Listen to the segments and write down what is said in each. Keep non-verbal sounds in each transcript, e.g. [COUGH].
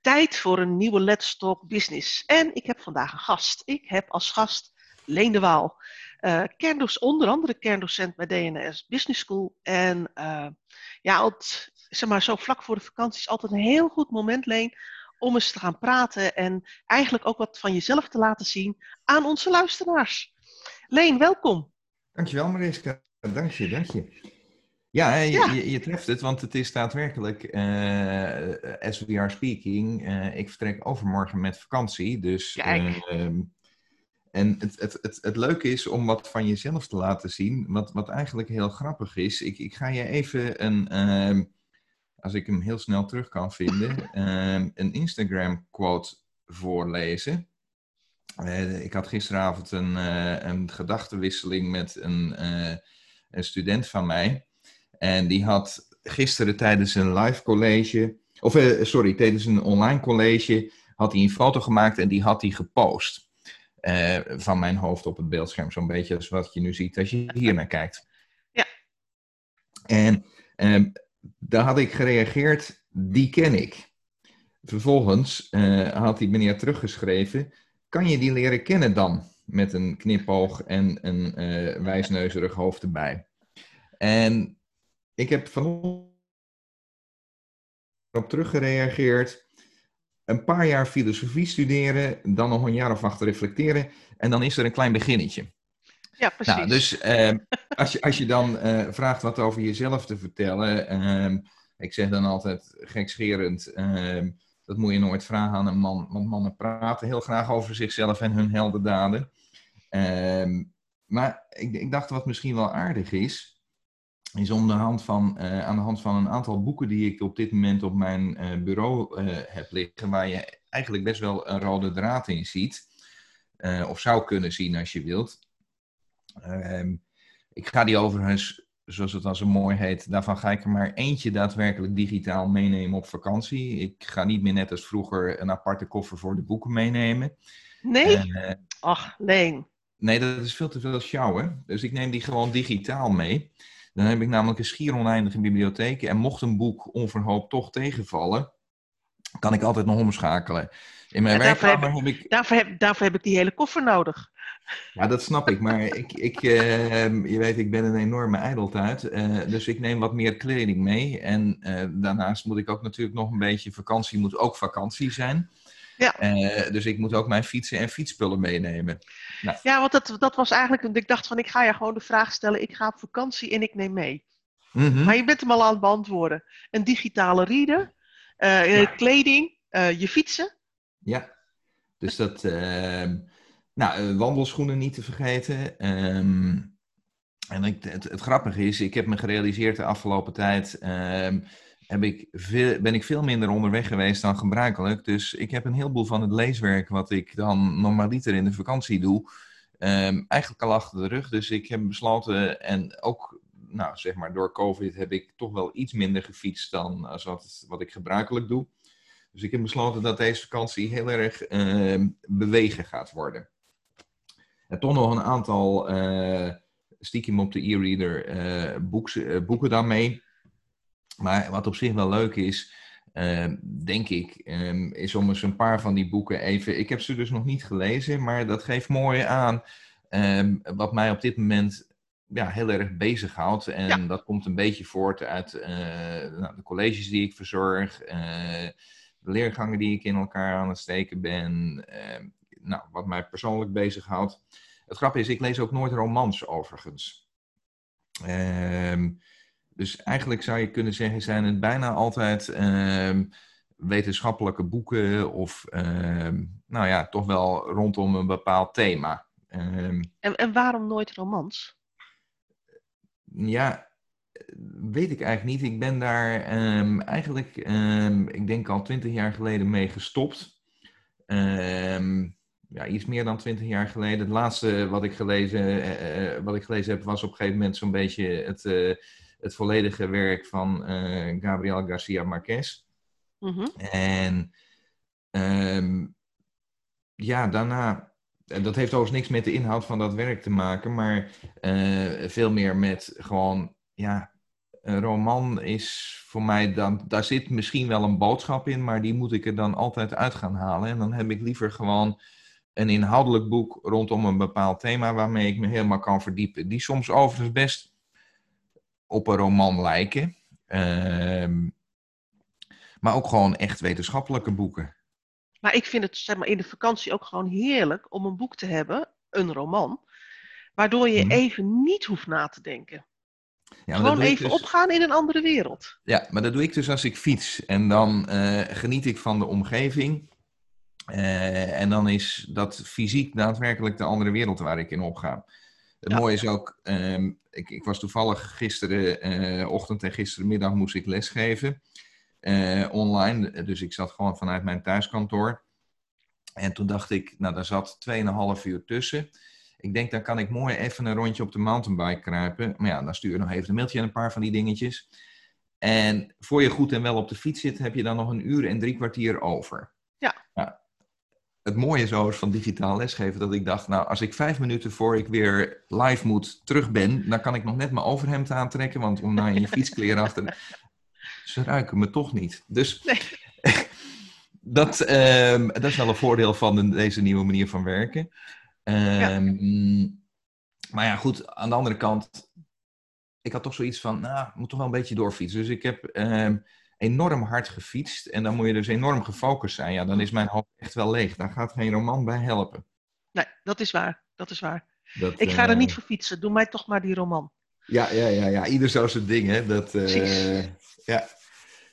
Tijd voor een nieuwe Let's Talk Business. En ik heb vandaag een gast. Ik heb als gast Leen de Waal. Kerndoc, onder andere kerndocent bij DNS Business School. En uh, ja, zeg maar, zo vlak voor de vakantie is altijd een heel goed moment, Leen, om eens te gaan praten en eigenlijk ook wat van jezelf te laten zien aan onze luisteraars. Leen, welkom. Dankjewel Mariska. Dank je, dank je. Ja, je, je, treft het, want het is daadwerkelijk, uh, as we are speaking, uh, ik vertrek overmorgen met vakantie. Dus, uh, en het, het, het, het leuke is om wat van jezelf te laten zien, wat, wat eigenlijk heel grappig is. Ik, ik ga je even een, ehm, als ik hem heel snel terug kan vinden, ehm, een Instagram quote voorlezen. ik had gisteravond een, een gedachtenwisseling met een, een student van mij. En die had gisteren tijdens een live college, of uh, sorry, tijdens een online college, had hij een foto gemaakt en die had hij gepost. Uh, van mijn hoofd op het beeldscherm, zo'n beetje als wat je nu ziet als je hier naar kijkt. Ja. En uh, daar had ik gereageerd, die ken ik. Vervolgens uh, had die meneer teruggeschreven, kan je die leren kennen dan? Met een knipoog en een wijsneuzerig hoofd erbij. En ik heb vanochtend op teruggereageerd. Een paar jaar filosofie studeren, dan nog een jaar of acht reflecteren. En dan is er een klein beginnetje. Ja, precies. Nou, dus eh, als, je, als je dan eh, vraagt wat over jezelf te vertellen. Uh, ik zeg dan altijd gekscherend. Ehm, dat moet je nooit vragen aan een man. Want mannen praten heel graag over zichzelf en hun heldendaden. Ehm, maar ik, ik dacht wat misschien wel aardig is is om de hand van, uh, aan de hand van een aantal boeken die ik op dit moment op mijn uh, bureau uh, heb liggen, waar je eigenlijk best wel een rode draad in ziet, of zou kunnen zien als je wilt. Ehm, ik ga die overigens, zoals het als een mooi heet, daarvan ga ik er maar eentje daadwerkelijk digitaal meenemen op vakantie. Ik ga niet meer net als vroeger een aparte koffer voor de boeken meenemen. Nee? Ach, nee. Nee, dat is veel te veel sjouwen. Dus ik neem die gewoon digitaal mee. Dan heb ik namelijk een schier oneindige bibliotheek. En mocht een boek onverhoopt toch tegenvallen, kan ik altijd nog omschakelen. In mijn werkkamer heb, ik... Daarvoor heb, daarvoor heb ik die hele koffer nodig. Ja, dat snap ik. Maar [LAUGHS] ik, ik, uh, je weet, ik ben een enorme ijdeltuit. Uh, dus ik neem wat meer kleding mee. En uh, daarnaast moet ik ook natuurlijk nog een beetje... Vakantie moet ook vakantie zijn. Ja. Uh, dus ik moet ook mijn fietsen en fietsspullen meenemen. Nou. Ja, want dat, dat was eigenlijk, ik dacht van ik ga je gewoon de vraag stellen, ik ga op vakantie en ik neem mee. Mm -hmm. Maar je bent hem al aan het beantwoorden. Een digitale reader, uh, ja. kleding, uh, je fietsen. Ja, dus dat, ehm, nou, wandelschoenen niet te vergeten. Um, en ik, het, het, grappige is, ik heb me gerealiseerd de afgelopen tijd ehm, heb ik veel, ben ik veel minder onderweg geweest dan gebruikelijk. Dus ik heb een heleboel van het leeswerk wat ik dan normaliter in de vakantie doe, um, eigenlijk al achter de rug. Dus ik heb besloten, en ook nou, zeg maar door COVID heb ik toch wel iets minder gefietst dan als wat, wat ik gebruikelijk doe. Dus ik heb besloten dat deze vakantie heel erg uh, bewegen gaat worden. En toch nog een aantal uh, stiekem op de e-reader uh, boeken dan mee. Maar wat op zich wel leuk is, uh, denk ik, um, is om eens een paar van die boeken even. Ik heb ze dus nog niet gelezen, maar dat geeft mooi aan um, wat mij op dit moment ja, heel erg bezighoudt. En ja. dat komt een beetje voort uit uh, nou, de colleges die ik verzorg, uh, de leergangen die ik in elkaar aan het steken ben. nou, wat mij persoonlijk bezighoudt. Het grappige is, ik lees ook nooit romans overigens. Ehm dus eigenlijk zou je kunnen zeggen, zijn het bijna altijd uh, wetenschappelijke boeken of uh, nou ja, toch wel rondom een bepaald thema. Uh, en, en waarom nooit romans? Ja, weet ik eigenlijk niet. Ik ben daar ehm, eigenlijk, ehm, ik denk al twintig jaar geleden mee gestopt. ja, iets meer dan twintig jaar geleden. Het laatste wat ik gelezen, uh, wat ik gelezen heb was op een gegeven moment zo'n beetje het het volledige werk van uh, Gabriel Garcia Marquez. Mm -hmm. En um, ja, daarna, dat heeft overigens niks met de inhoud van dat werk te maken, maar uh, veel meer met gewoon, ja, een roman is voor mij dan, daar zit misschien wel een boodschap in, maar die moet ik er dan altijd uit gaan halen. En dan heb ik liever gewoon een inhoudelijk boek rondom een bepaald thema waarmee ik me helemaal kan verdiepen. Die soms overigens best op een roman lijken. Ehm, maar ook gewoon echt wetenschappelijke boeken. Maar ik vind het zeg maar, in de vakantie ook gewoon heerlijk om een boek te hebben, een roman, waardoor je Mhm. even niet hoeft na te denken. Ja, gewoon even dus- opgaan in een andere wereld. Ja, maar dat doe ik dus als ik fiets. En dan eh, geniet ik van de omgeving. Eh, en dan is dat fysiek daadwerkelijk de andere wereld waar ik in opga. Het Ja. mooie is ook, ehm, ik, ik was toevallig gisteren eh, ochtend en gisterenmiddag moest ik lesgeven eh, online. Dus ik zat gewoon vanuit mijn thuiskantoor. En toen dacht ik, nou daar zat 2,5 uur tussen. Ik denk, dan kan ik mooi even een rondje op de mountainbike kruipen. Maar ja, dan stuur je nog even een mailtje en een paar van die dingetjes. En voor je goed en wel op de fiets zit, heb je dan nog een uur en drie kwartier over. Het mooie zo is van digitaal lesgeven dat ik dacht, nou, als ik vijf minuten voor ik weer live moet terug ben, dan kan ik nog net mijn overhemd aantrekken, want om nou in je [LAUGHS] fietskleren af te... Ze ruiken me toch niet. Dus Nee. [LAUGHS] dat, ehm, dat is wel een voordeel van de- deze nieuwe manier van werken. Ehm, Maar ja, goed, aan de andere kant, ik had toch zoiets van, nou, ik moet toch wel een beetje doorfietsen. Dus ik heb ehm, enorm hard gefietst en dan moet je dus enorm gefocust zijn. Ja, dan is mijn hoofd echt wel leeg. Daar gaat geen roman bij helpen. Nee, dat is waar. Dat is waar. Dat, Ik ga er eh, niet voor fietsen. Doe mij toch maar die roman. Ja, ja, ja, ja, ieder zo zijn ding, hè. Dat, eh, Precies. ja.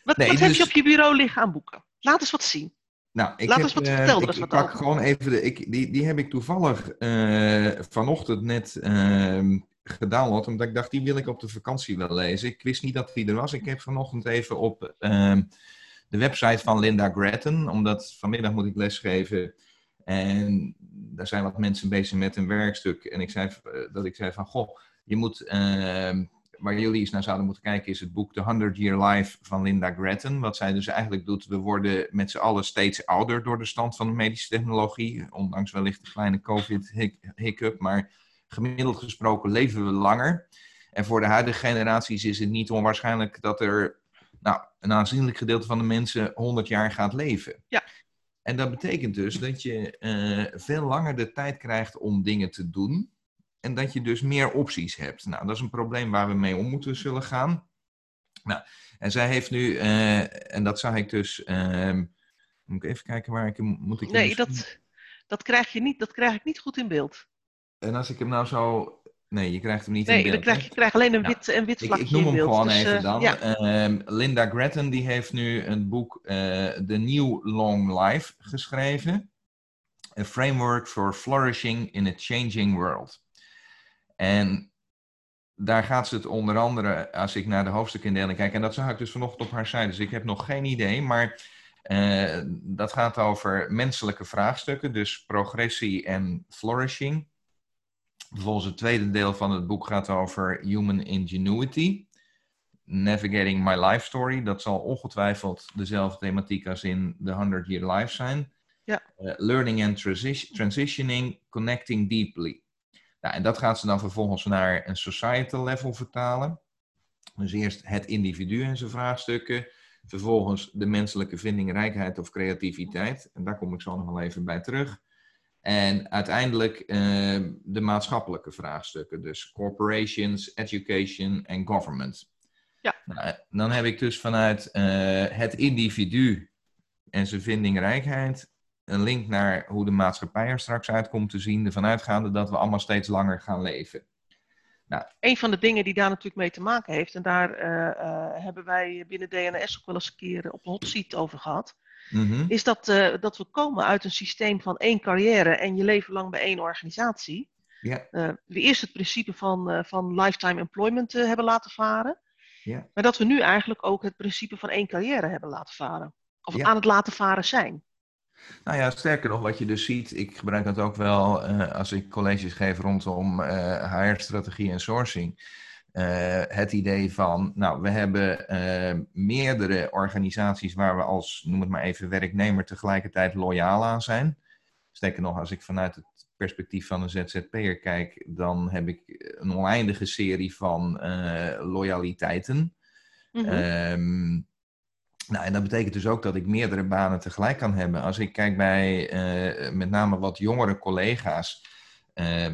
Wat, Nee, wat heb dus- je op je bureau liggen aan boeken? Laat eens wat zien. Nou, ik Laat heb, eens wat eh, vertellen, ik, er eens ik wat pak gewoon even de. Ik, die, die heb ik toevallig vanochtend net ehm, gedownload, omdat ik dacht, die wil ik op de vakantie wel lezen. Ik wist niet dat die er was. Ik heb vanochtend even op ehm, de website van Linda Grattan, omdat vanmiddag moet ik lesgeven. En daar zijn wat mensen bezig met een werkstuk. En ik zei eh, dat ik zei van, goh, je moet, ehm, waar jullie eens naar zouden moeten kijken, is het boek The 100 Year Life van Linda Grattan. Wat zij dus eigenlijk doet, we worden met z'n allen steeds ouder door de stand van de medische technologie. Ondanks wellicht een kleine COVID-hiccup, maar gemiddeld gesproken leven we langer. En voor de huidige generaties is het niet onwaarschijnlijk dat er nou, een aanzienlijk gedeelte van de mensen 100 jaar gaat leven. Ja. En dat betekent dus dat je eh, veel langer de tijd krijgt om dingen te doen. En dat je dus meer opties hebt. Nou, dat is een probleem waar we mee om moeten zullen gaan. Nou, en zij heeft nu, eh, en dat zag ik dus. ehm, moet ik even kijken waar ik moet ik Nee, dat, dat, krijg je niet, dat krijg ik niet goed in beeld. En als ik hem nou zo. Nee, je krijgt hem niet Nee, in beeld. hè? je krijg alleen een wit, een wit Ik, vlakje ik noem in hem gewoon Dus, even eh, dan. ja. Ehm, Linda Grattan die heeft nu een boek eh, The New Long Life geschreven. A Framework for Flourishing in a Changing World. En daar gaat ze het onder andere, als ik naar de hoofdstukindeling kijk, en dat zag ik dus vanochtend op haar site, dus ik heb nog geen idee, maar eh, dat gaat over menselijke vraagstukken, dus progressie en flourishing. Vervolgens het tweede deel van het boek gaat over human ingenuity. Navigating My Life Story. Dat zal ongetwijfeld dezelfde thematiek als in The 100 Year Life zijn. Ja. Eh, learning and transi- Transitioning, Connecting Deeply. Nou, en dat gaat ze dan vervolgens naar een societal level vertalen. Dus eerst het individu en zijn vraagstukken. Vervolgens de menselijke vindingrijkheid of creativiteit. En daar kom ik zo nog wel even bij terug. En uiteindelijk eh, de maatschappelijke vraagstukken. Dus corporations, education en government. Ja. Nou, dan heb ik dus vanuit eh, het individu en zijn vindingrijkheid een link naar hoe de maatschappij er straks uit komt te zien. Ervan uitgaande dat we allemaal steeds langer gaan leven. Een van de dingen die daar natuurlijk mee te maken heeft, en daar eh, eh, hebben wij binnen DNS ook wel eens een keer op de hot seat over gehad, Mhm. is dat, eh, dat we komen uit een systeem van één carrière en je leven lang bij één organisatie. Ja. Eh, we eerst het principe van, eh, van lifetime employment hebben laten varen. Ja. Maar dat we nu eigenlijk ook het principe van één carrière hebben laten varen. Of Ja. aan het laten varen zijn. Nou ja, sterker nog, wat je dus ziet, ik gebruik dat ook wel als ik colleges geef rondom HR-strategie en sourcing. Eh, het idee van, nou, we hebben eh, meerdere organisaties waar we als, noem het maar even, werknemer tegelijkertijd loyaal aan zijn. Sterker nog, als ik vanuit het perspectief van een ZZP'er kijk, dan heb ik een oneindige serie van eh, loyaliteiten. Mm nou, en dat betekent dus ook dat ik meerdere banen tegelijk kan hebben. Als ik kijk bij met name wat jongere collega's, uh,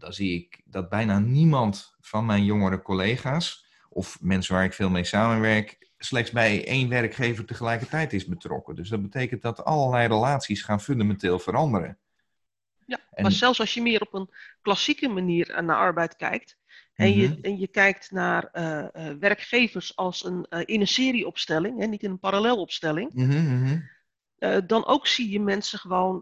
dan zie ik dat bijna niemand van mijn jongere collega's, of mensen waar ik veel mee samenwerk, slechts bij één werkgever tegelijkertijd is betrokken. Dus dat betekent dat allerlei relaties gaan fundamenteel veranderen. Ja, maar zelfs als je meer op een klassieke manier naar arbeid kijkt, en, je, mhm. en je kijkt naar uh, uh, werkgevers als een, uh, in een serieopstelling, hè, niet in een parallelopstelling. Mm dan ook zie je mensen gewoon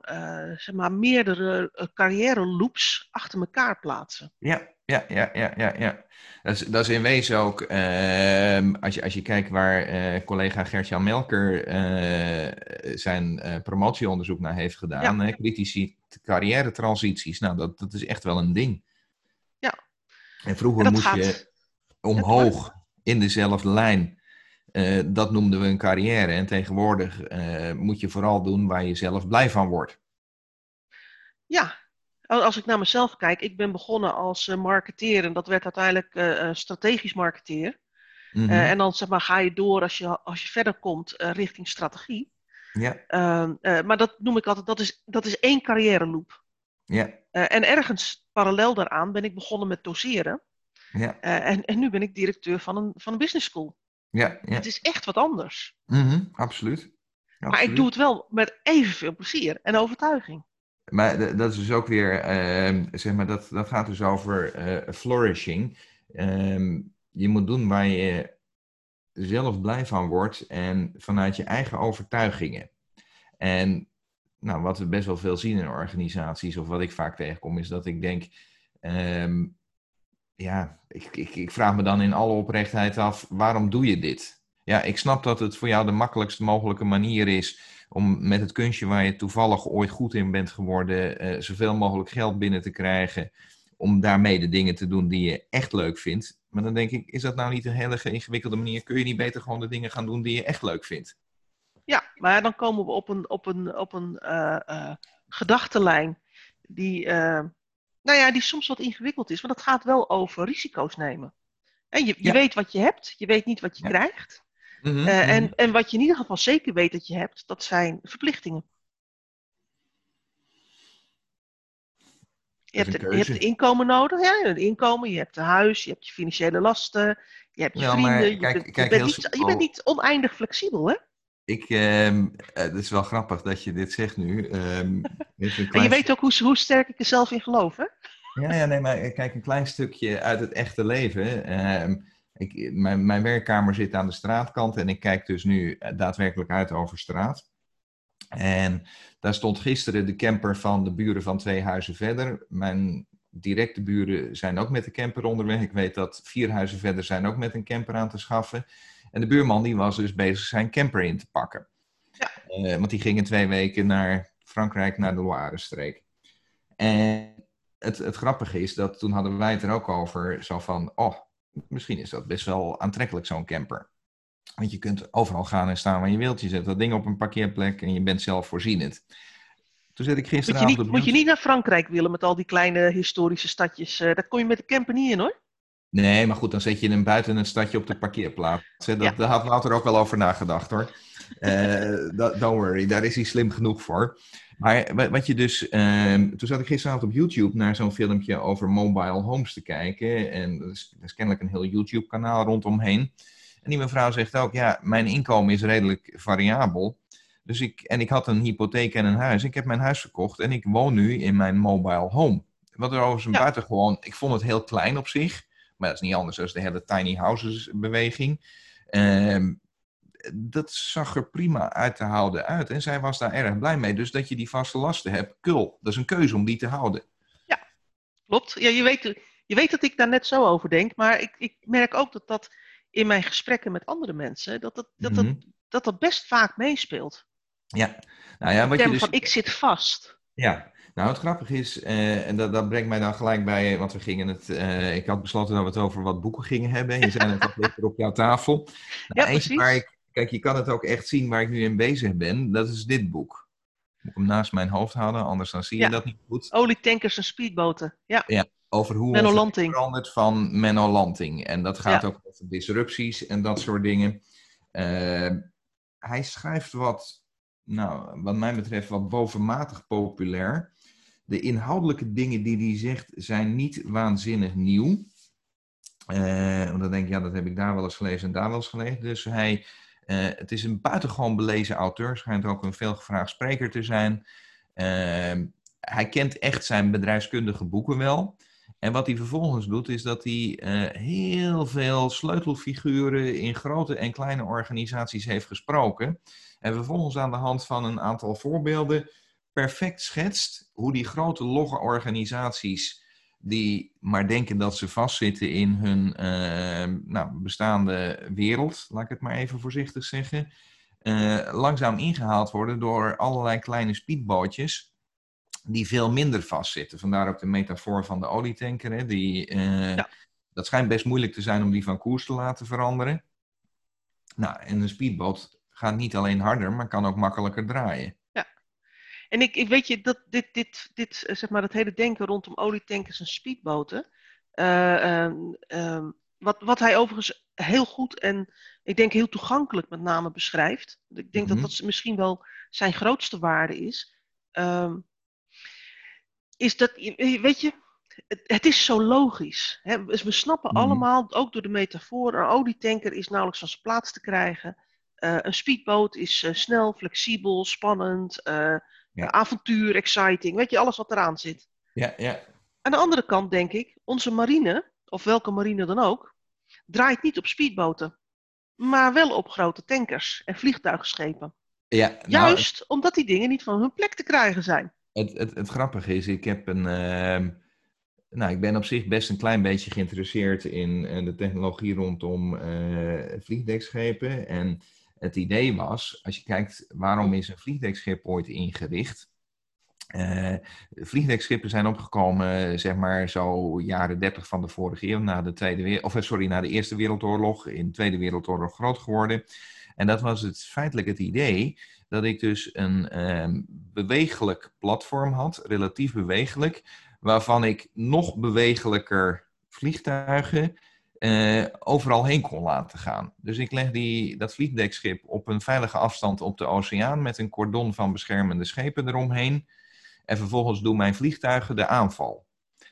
zeg maar, meerdere carrière loops achter elkaar plaatsen. Ja, ja, ja, ja, ja. ja. Dat, is, dat is in wezen ook, ehm, als, je, als je kijkt waar collega Gertjan Melker zijn promotieonderzoek naar heeft gedaan, ja. critici carrière transities, nou dat, dat is echt wel een ding. En vroeger moest je omhoog in dezelfde lijn. Uh, dat noemden we een carrière. En tegenwoordig uh, moet je vooral doen waar je zelf blij van wordt. Ja, als ik naar mezelf kijk, ik ben begonnen als uh, marketeer en dat werd uiteindelijk strategisch marketeer. Mm en dan zeg maar, ga je door als je, als je verder komt richting strategie. Ja. Ehm, maar dat noem ik altijd, dat is, dat is één carrière loop. Ja. en ergens parallel daaraan ben ik begonnen met doseren. Ja. En, en nu ben ik directeur van een, van een business school. Ja, ja. Het is echt wat anders. Mm -hmm, absoluut. absoluut. Maar ik doe het wel met evenveel plezier en overtuiging. Maar dat is dus ook weer, uh, zeg maar, dat, dat gaat dus over uh, flourishing. Uh, je moet doen waar je zelf blij van wordt en vanuit je eigen overtuigingen. En nou, wat we best wel veel zien in organisaties, of wat ik vaak tegenkom, is dat ik denk, um, ja, ik, ik, ik, vraag me dan in alle oprechtheid af, waarom doe je dit? Ja, ik snap dat het voor jou de makkelijkst mogelijke manier is om met het kunstje waar je toevallig ooit goed in bent geworden, uh, zoveel mogelijk geld binnen te krijgen, om daarmee de dingen te doen die je echt leuk vindt. Maar dan denk ik, is dat nou niet een hele ingewikkelde manier? Kun je niet beter gewoon de dingen gaan doen die je echt leuk vindt? Ja, maar dan komen we op een, op een, op een uh, gedachtenlijn die, nou ja, die soms wat ingewikkeld is. Want het gaat wel over risico's nemen. En je, je weet wat je hebt, je weet niet wat je ja. krijgt. Mm -hmm, en, mm-hmm. en wat je in ieder geval zeker weet dat je hebt, dat zijn verplichtingen. Je hebt, je hebt inkomen nodig, ja, een inkomen, je hebt een huis, je hebt je financiële lasten, je hebt je ja, vrienden. Je, kijk, bent, kijk, je, bent niet, je bent niet oneindig flexibel, hè? Ik, um, het is wel grappig dat je dit zegt nu. Um, en je weet ook hoe, hoe, sterk ik er zelf in geloof, hè? Ja, ja, nee, maar kijk, een klein stukje uit het echte leven. Um, ik, mijn, mijn werkkamer zit aan de straatkant en ik kijk dus nu eh, daadwerkelijk uit over straat. En daar stond gisteren de camper van de buren van twee huizen verder. Mijn directe buren zijn ook met de camper onderweg. Ik weet dat vier huizen verder zijn ook met een camper aan te schaffen. En de buurman die was dus bezig zijn camper in te pakken. Ja. Uh, want die ging in twee weken naar Frankrijk, naar de Loire-streek. En het, het grappige is dat toen hadden wij het er ook over, zo van, oh, misschien is dat best wel aantrekkelijk, zo'n camper. Want je kunt overal gaan en staan waar je wilt. Je zet dat ding op een parkeerplek en je bent zelf voorzienend. Toen zet ik gisteravond... Moet je niet, moet je niet naar Frankrijk willen met al die kleine historische stadjes. Uh, daar kom je met de camper niet in hoor. Nee, maar goed, dan zet je hem buiten het stadje op de parkeerplaats. Dat, ja. Daar had Wouter ook wel over nagedacht hoor. Uh, don't worry, daar is hij slim genoeg voor. Maar wat je dus, uh, toen zat ik gisteravond op YouTube naar zo'n filmpje over mobile homes te kijken. En er is, er is kennelijk een heel YouTube-kanaal rondomheen. En die mevrouw zegt ook, ja, mijn inkomen is redelijk variabel. Dus ik, en ik had een hypotheek en een huis. Ik heb mijn huis verkocht en ik woon nu in mijn mobile home. Wat er over zijn ja. buiten gewoon, ik vond het heel klein op zich. Maar dat is niet anders dan de hele tiny houses beweging. Uh, dat zag er prima uit te houden uit. En zij was daar erg blij mee. Dus dat je die vaste lasten hebt, kul. Dat is een keuze om die te houden. Ja, klopt. Ja, je, weet, je weet dat ik daar net zo over denk. Maar ik, ik merk ook dat dat in mijn gesprekken met andere mensen... dat dat, dat, mm -hmm. dat, dat, dat best vaak meespeelt. Ja. Nou ja, wat je dus... van ik zit vast. Ja, nou, het grappige is, uh, en dat, dat, brengt mij dan gelijk bij, want we gingen het, uh, ik had besloten dat we het over wat boeken gingen hebben. En je zei het al op jouw tafel. Nou, [LAUGHS] ja, eentje waar ik, kijk, je kan het ook echt zien waar ik nu in bezig ben. Dat is dit boek. Moet ik hem naast mijn hoofd houden, anders dan zie je ja. dat niet goed. Olietankers en speedboten, ja. Ja, over hoe Lanting. verandert van Menno Lanting. En dat gaat Ja. ook over disrupties en dat soort dingen. Eh, hij schrijft wat, nou, wat mij betreft, wat bovenmatig populair. De inhoudelijke dingen die hij zegt zijn niet waanzinnig nieuw. Eh, want dan denk ik, ja, dat heb ik daar wel eens gelezen en daar wel eens gelezen. Dus hij, eh, het is een buitengewoon belezen auteur, schijnt ook een veelgevraagd spreker te zijn. Eh, hij kent echt zijn bedrijfskundige boeken wel. En wat hij vervolgens doet, is dat hij eh, heel veel sleutelfiguren in grote en kleine organisaties heeft gesproken. En vervolgens aan de hand van een aantal voorbeelden perfect schetst hoe die grote logge organisaties die maar denken dat ze vastzitten in hun eh, nou, bestaande wereld, laat ik het maar even voorzichtig zeggen, eh, langzaam ingehaald worden door allerlei kleine speedbootjes die veel minder vastzitten. Vandaar ook de metafoor van de olietanker. Hè, die, eh, Ja. Dat schijnt best moeilijk te zijn om die van koers te laten veranderen. Nou, en een speedboot gaat niet alleen harder, maar kan ook makkelijker draaien. En ik, ik weet je, dat dit, dit, dit, eh, zeg maar, het hele denken rondom olietankers en speedboten. ehm, wat, wat hij overigens heel goed en ik denk heel toegankelijk met name beschrijft. Ik denk Mhm. dat dat misschien wel zijn grootste waarde is. ehm, is dat, weet je, het, het is zo logisch. Hè? We snappen Mhm. allemaal, ook door de metafoor, een olietanker is nauwelijks van zijn plaats te krijgen. Eh, een speedboot is snel, flexibel, spannend, Ja. avontuur, exciting. Weet je, alles wat eraan zit. Ja, ja. Aan de andere kant denk ik, onze marine, of welke marine dan ook, draait niet op speedboten. Maar wel op grote tankers en vliegtuigschepen. ja nou, Juist omdat die dingen niet van hun plek te krijgen zijn. Het, het, het grappige is, ik heb een. ehm, nou, ik ben op zich best een klein beetje geïnteresseerd in eh, de technologie rondom eh vliegdekschepen. En het idee was, als je kijkt waarom is een vliegdekschip ooit ingericht. Eh vliegdekschepen zijn opgekomen, zeg maar, zo jaren 30 van de vorige eeuw, na de, tweede, of, eh, sorry, na de Eerste Wereldoorlog, in de Tweede Wereldoorlog groot geworden. En dat was het, feitelijk het idee dat ik dus een ehm, bewegelijk platform had, relatief bewegelijk, waarvan ik nog bewegelijker vliegtuigen eh, overal heen kon laten gaan. Dus ik leg die, dat vliegdekschip op een veilige afstand op de oceaan met een cordon van beschermende schepen eromheen. En vervolgens doen mijn vliegtuigen de aanval.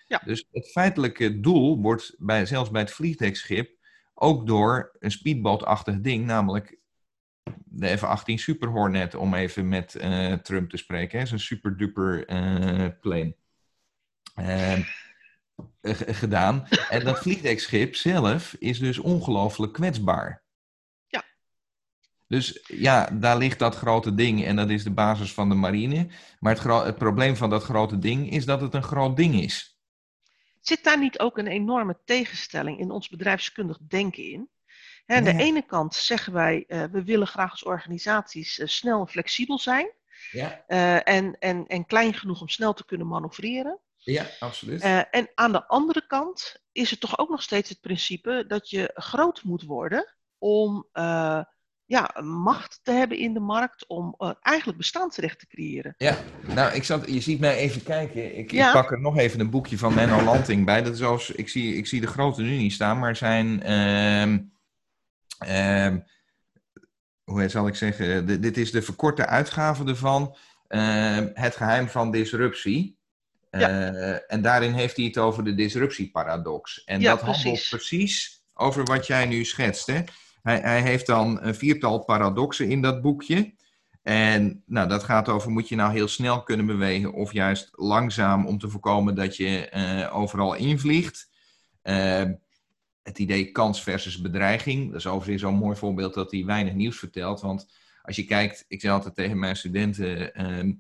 Ja. Dus het feitelijke doel wordt bij, zelfs bij het vliegdekschip ook door een speedbootachtig ding, namelijk de F-18 Super Hornet, om even met eh, Trump te spreken. hè, Zo'n super duper eh, plane. G- gedaan. En dat [LAUGHS] vliegdekschip zelf is dus ongelooflijk kwetsbaar. Ja. Dus ja, daar ligt dat grote ding en dat is de basis van de marine. Maar het, het probleem van dat grote ding is dat het een groot ding is. Zit daar niet ook een enorme tegenstelling in ons bedrijfskundig denken in? Hè, aan de ene kant zeggen wij, eh, we willen graag als organisaties eh, snel en flexibel zijn. Ja, eh, en, en, en klein genoeg om snel te kunnen manoeuvreren. Ja absoluut. Eh, en aan de andere kant is het toch ook nog steeds het principe dat je groot moet worden om eh, ja, macht te hebben in de markt, om eh, eigenlijk bestaansrecht te creëren. Ja, nou, ik zat, je ziet mij even kijken. Ik, Ja. ik pak er nog even een boekje van Menno Lanting bij. Dat is als, ik, zie, ik zie de grote nu niet staan, maar zijn. ehm, ehm, hoe zal ik zeggen? Dit is de verkorte uitgave ervan. ehm, het geheim van disruptie. Eh, en daarin heeft hij het over de disruptieparadox. En Ja, dat handelt precies. over wat jij nu schetst. Hè? Hij, hij heeft dan een viertal paradoxen in dat boekje. En nou, dat gaat over, moet je nou heel snel kunnen bewegen of juist langzaam om te voorkomen dat je eh, overal invliegt. Eh, het idee kans versus bedreiging. Dat is overigens zo'n mooi voorbeeld dat hij weinig nieuws vertelt. Want als je kijkt, ik zeg altijd tegen mijn studenten, ehm,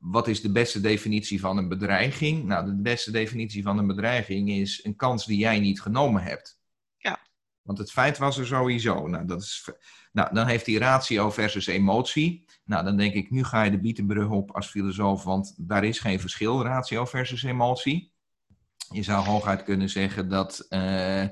wat is de beste definitie van een bedreiging? Nou, de beste definitie van een bedreiging is een kans die jij niet genomen hebt. Ja. Want het feit was er sowieso. Nou, dat is, nou, dan heeft hij ratio versus emotie. Nou, dan denk ik, nu ga je de bietenbrug op als filosoof, want daar is geen verschil, ratio versus emotie. Je zou hooguit kunnen zeggen dat eh, eh,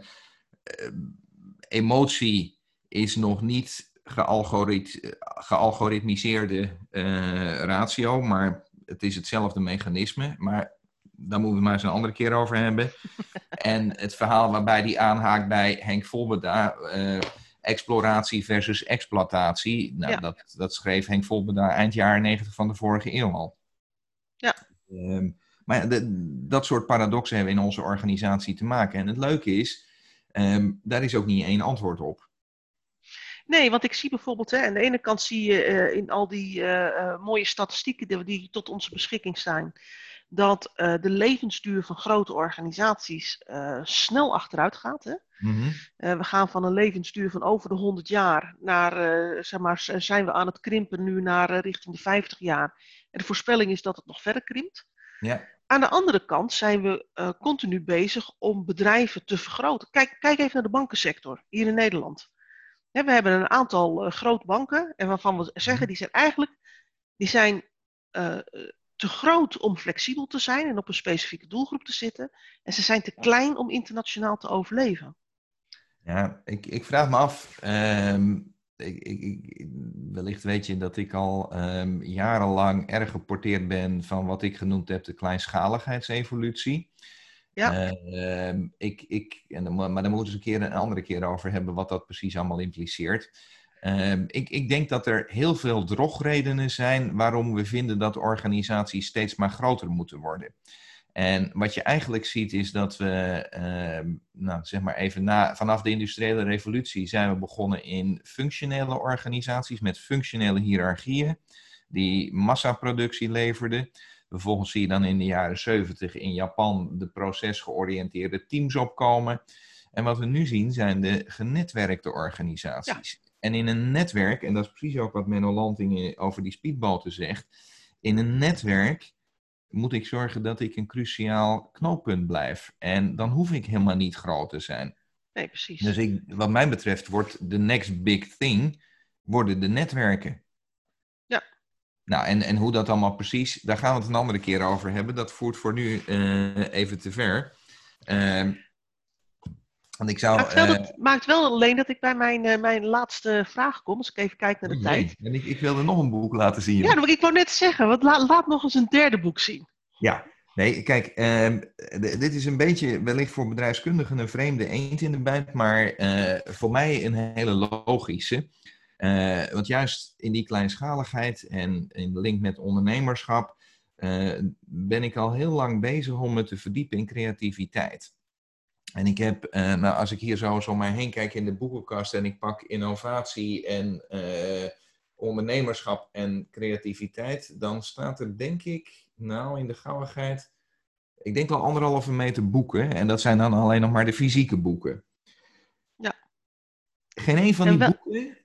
emotie is nog niet gealgorit- gealgoritmiseerde eh, ratio, maar het is hetzelfde mechanisme. Maar daar moeten we maar eens een andere keer over hebben. [LAUGHS] en het verhaal waarbij die aanhaakt bij Henk Volbeda, uh, exploratie versus exploitatie. Nou, dat, dat schreef Henk Volbeda eind jaren 90 van de vorige eeuw al. Ja. Ehm, maar de, dat soort paradoxen hebben we in onze organisatie te maken. En het leuke is, um, daar is ook niet één antwoord op. Nee, want ik zie bijvoorbeeld, hè, aan de ene kant zie je uh, in al die uh, mooie statistieken die, die, tot onze beschikking staan, dat uh, de levensduur van grote organisaties snel achteruit gaat. Hè? Mm -hmm. we gaan van een levensduur van over de 100 jaar naar, zeg maar, zijn we aan het krimpen nu naar richting de 50 jaar. En de voorspelling is dat het nog verder krimpt. Ja. Aan de andere kant zijn we continu bezig om bedrijven te vergroten. Kijk, kijk even naar de bankensector hier in Nederland we hebben een aantal uh, grote banken en waarvan we zeggen mhm. die zijn eigenlijk die zijn, uh, te groot om flexibel te zijn en op een specifieke doelgroep te zitten. En ze zijn te klein om internationaal te overleven. Ja, ik, ik vraag me af. Um, ik, ik, wellicht weet je dat ik al um, jarenlang erg geporteerd ben van wat ik genoemd heb de kleinschaligheidsevolutie. Ja. Uh, ik, ik, en, maar daar moeten we eens een, keer, een andere keer over hebben wat dat precies allemaal impliceert. Uh, ik, ik denk dat er heel veel drogredenen zijn waarom we vinden dat organisaties steeds maar groter moeten worden. En wat je eigenlijk ziet is dat we, uh, nou, zeg maar even na, vanaf de industriële revolutie zijn we begonnen in functionele organisaties met functionele hiërarchieën die massaproductie leverden. Vervolgens zie je dan in de jaren 70 in Japan de procesgeoriënteerde teams opkomen. En wat we nu zien zijn de genetwerkte organisaties. En in een netwerk, en dat is precies ook wat Menno Lanting over die speedboten zegt. In een netwerk moet ik zorgen dat ik een cruciaal knooppunt blijf. En dan hoef ik helemaal niet groot te zijn. Nee, precies. Dus ik, wat mij betreft wordt de next big thing worden de netwerken. Nou, en, en hoe dat allemaal precies, daar gaan we het een andere keer over hebben. Dat voert voor nu uh, even te ver. Uh, want ik zou. Maakt wel, uh, maakt wel alleen dat ik bij mijn, uh, mijn laatste vraag kom, als ik even kijk naar de oh, tijd. En ik, ik wilde nog een boek laten zien. Ja, ik wou net zeggen, want laat, laat nog eens een derde boek zien. Ja, Nee, kijk, uh, dit is een beetje wellicht voor bedrijfskundigen een vreemde eend in de bijt, maar voor mij een hele logische. Uh, want juist in die kleinschaligheid en in de link met ondernemerschap uh, ben ik al heel lang bezig om me te verdiepen in creativiteit. En ik heb, uh, nou, als ik hier zo, zo mij heen kijk in de boekenkast en ik pak innovatie en ondernemerschap en creativiteit, dan staat er denk ik, nou in de gauwigheid, ik denk wel anderhalve meter boeken. En dat zijn dan alleen nog maar de fysieke boeken. Ja. Geen een van die boeken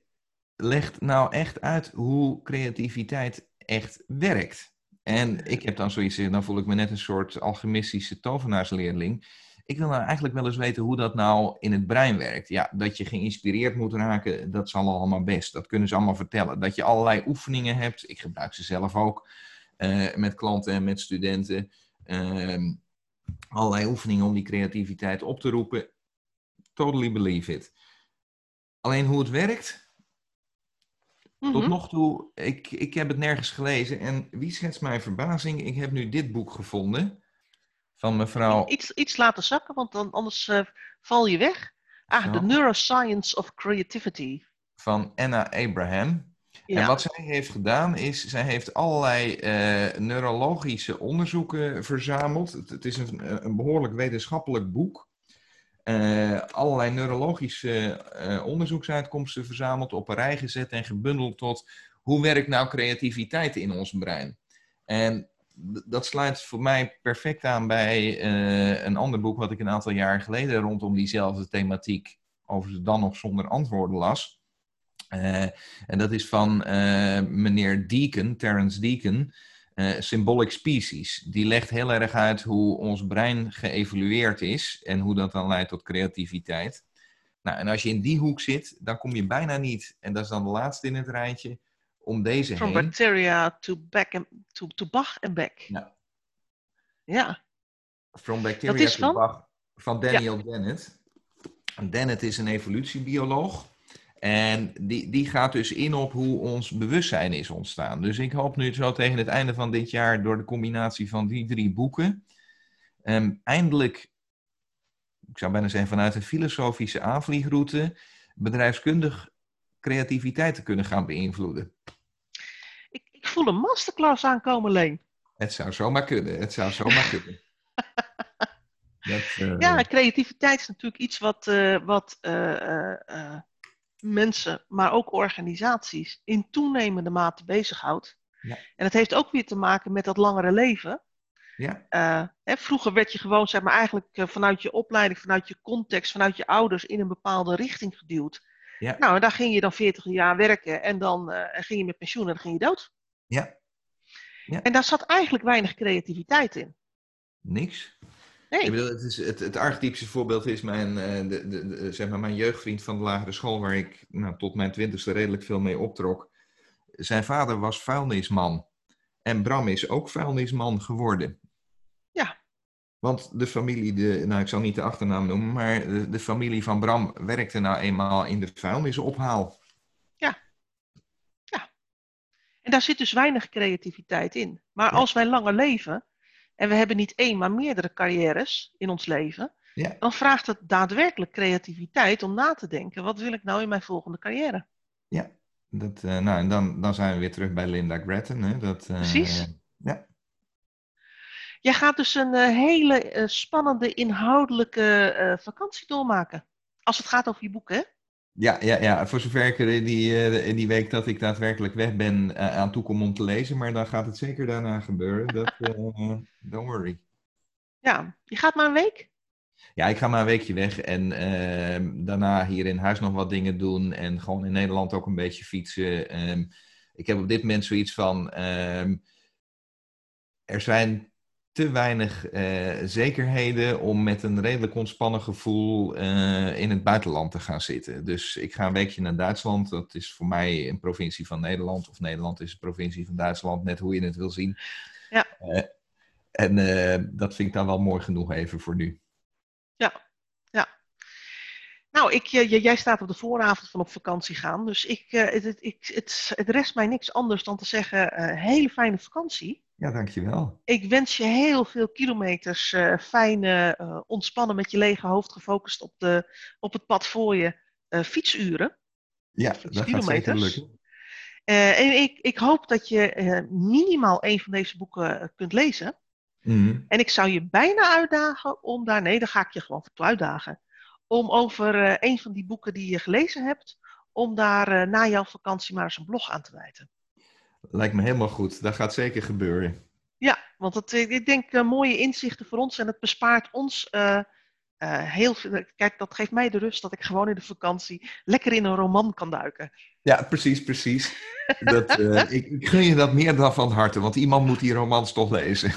legt nou echt uit hoe creativiteit echt werkt. En ik heb dan zoiets, dan voel ik me net een soort alchemistische tovenaarsleerling. Ik wil nou eigenlijk wel eens weten hoe dat nou in het brein werkt. Ja, dat je geïnspireerd moet raken, dat zal allemaal best. Dat kunnen ze allemaal vertellen. Dat je allerlei oefeningen hebt, ik gebruik ze zelf ook uh, met klanten en met studenten. Uh, allerlei oefeningen om die creativiteit op te roepen. Totally believe it. Alleen hoe het werkt, tot mhm. nog toe, ik, ik heb het nergens gelezen. En wie schetst mijn verbazing? Ik heb nu dit boek gevonden van mevrouw... Iets, iets laten zakken, want dan, anders uh, val je weg. Ah, The Neuroscience of Creativity. Van Anna Abraham. Ja. En wat zij heeft gedaan is, zij heeft allerlei uh, neurologische onderzoeken verzameld. Het, het is een, een behoorlijk wetenschappelijk boek uh, allerlei neurologische uh, onderzoeksuitkomsten verzameld, op een rij gezet en gebundeld tot hoe werkt nou creativiteit in ons brein. En dat sluit voor mij perfect aan bij uh, een ander boek wat ik een aantal jaar geleden rondom diezelfde thematiek, overigens dan nog zonder antwoorden las. en dat is van meneer Deacon, Terence Deacon. Uh, symbolic species. Die legt heel erg uit hoe ons brein geëvolueerd is en hoe dat dan leidt tot creativiteit. Nou, en als je in die hoek zit, dan kom je bijna niet, en dat is dan de laatste in het rijtje, om deze From heen. bacteria to, back and, to, to Bach en back. Ja. ja. From bacteria to van? Bach, van Daniel ja. Dennett. Dennett is een evolutiebioloog. En die, die gaat dus in op hoe ons bewustzijn is ontstaan. Dus ik hoop nu zo tegen het einde van dit jaar door de combinatie van die drie boeken ehm, eindelijk, ik zou bijna zeggen vanuit een filosofische aanvliegroute, bedrijfskundig creativiteit te kunnen gaan beïnvloeden. Ik, ik voel een masterclass aankomen, Leen. Het zou zomaar kunnen. Het zou zomaar [LAUGHS] kunnen. Dat, uh... Ja, creativiteit is natuurlijk iets wat, uh, wat uh, mensen, maar ook organisaties in toenemende mate bezighoudt. Ja. En het heeft ook weer te maken met dat langere leven. Ja. Hè, vroeger werd je gewoon, zeg maar, eigenlijk vanuit je opleiding, vanuit je context, vanuit je ouders in een bepaalde richting geduwd. Ja. Nou, en daar ging je dan 40 jaar werken en dan ging je met pensioen en dan ging je dood. Ja. ja. En daar zat eigenlijk weinig creativiteit in. Niks. Nee. Ik bedoel, het, is, het, het archetypische voorbeeld is mijn, uh, de, de, de, zeg maar mijn jeugdvriend van de lagere school, waar ik nou, tot mijn twintigste redelijk veel mee optrok. Zijn vader was vuilnisman. En Bram is ook vuilnisman geworden. Ja. Want de familie, de, nou ik zal niet de achternaam noemen, maar de, de familie van Bram werkte nou eenmaal in de vuilnisophaal. Ja. Ja. En daar zit dus weinig creativiteit in. Maar als wij langer leven, en we hebben niet één, maar meerdere carrières in ons leven, ja. dan vraagt het daadwerkelijk creativiteit om na te denken: wat wil ik nou in mijn volgende carrière? Ja, dat, uh, nou, en dan, dan zijn we weer terug bij Linda Gretton. Hè? Dat, uh, Precies. ja. Jij gaat dus een uh, hele spannende inhoudelijke vakantie doormaken. Als het gaat over je boek, hè? Ja, ja, ja, voor zover ik er in die, in die week dat ik daadwerkelijk weg ben uh, aan toe kom om te lezen. Maar dan gaat het zeker daarna gebeuren. Dat, uh, [LAUGHS] don't worry. Ja, je gaat maar een week? Ja, ik ga maar een weekje weg. En uh, daarna hier in huis nog wat dingen doen. En gewoon in Nederland ook een beetje fietsen. Um, ik heb op dit moment zoiets van... Ehm, er zijn te weinig uh, zekerheden om met een redelijk ontspannen gevoel uh, in het buitenland te gaan zitten. Dus ik ga een weekje naar Duitsland. Dat is voor mij een provincie van Nederland. Of Nederland is een provincie van Duitsland, net hoe je het wil zien. Ja. Uh, en dat vind ik dan wel mooi genoeg even voor nu. Ja, ja. Nou, ik, jij staat op de vooravond van op vakantie gaan. Dus ik, het, het, het rest mij niks anders dan te zeggen, hele fijne vakantie. Ja, dankjewel. Ik wens je heel veel kilometers uh, fijn uh, ontspannen met je lege hoofd gefocust op, de, op het pad voor je uh, fietsuren. Ja, dat gaat zeker lukken. en ik, ik hoop dat je minimaal een van deze boeken kunt lezen. Mm. En ik zou je bijna uitdagen om daar, nee, dan ga ik je gewoon voor uitdagen. Om over een van die boeken die je gelezen hebt, om daar na jouw vakantie maar eens een blog aan te wijten. Lijkt me helemaal goed. Dat gaat zeker gebeuren. Ja, want het, eh, ik denk uh, mooie inzichten voor ons en het bespaart ons uh, uh, heel veel. Kijk, dat geeft mij de rust dat ik gewoon in de vakantie lekker in een roman kan duiken. Ja, precies, precies. Dat, [LAUGHS] ik, ik gun je dat meer dan van harte, want iemand moet die romans toch lezen.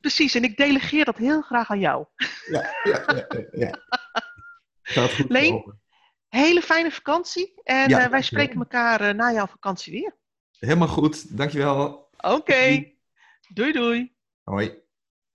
Precies, en ik delegeer dat heel graag aan jou. Ja, ja, ja. ja. Gaat goed Leen, hele fijne vakantie en ja, wij spreken elkaar na jouw vakantie weer. Helemaal goed, dankjewel. Oké, okay. doei doei. Hoi.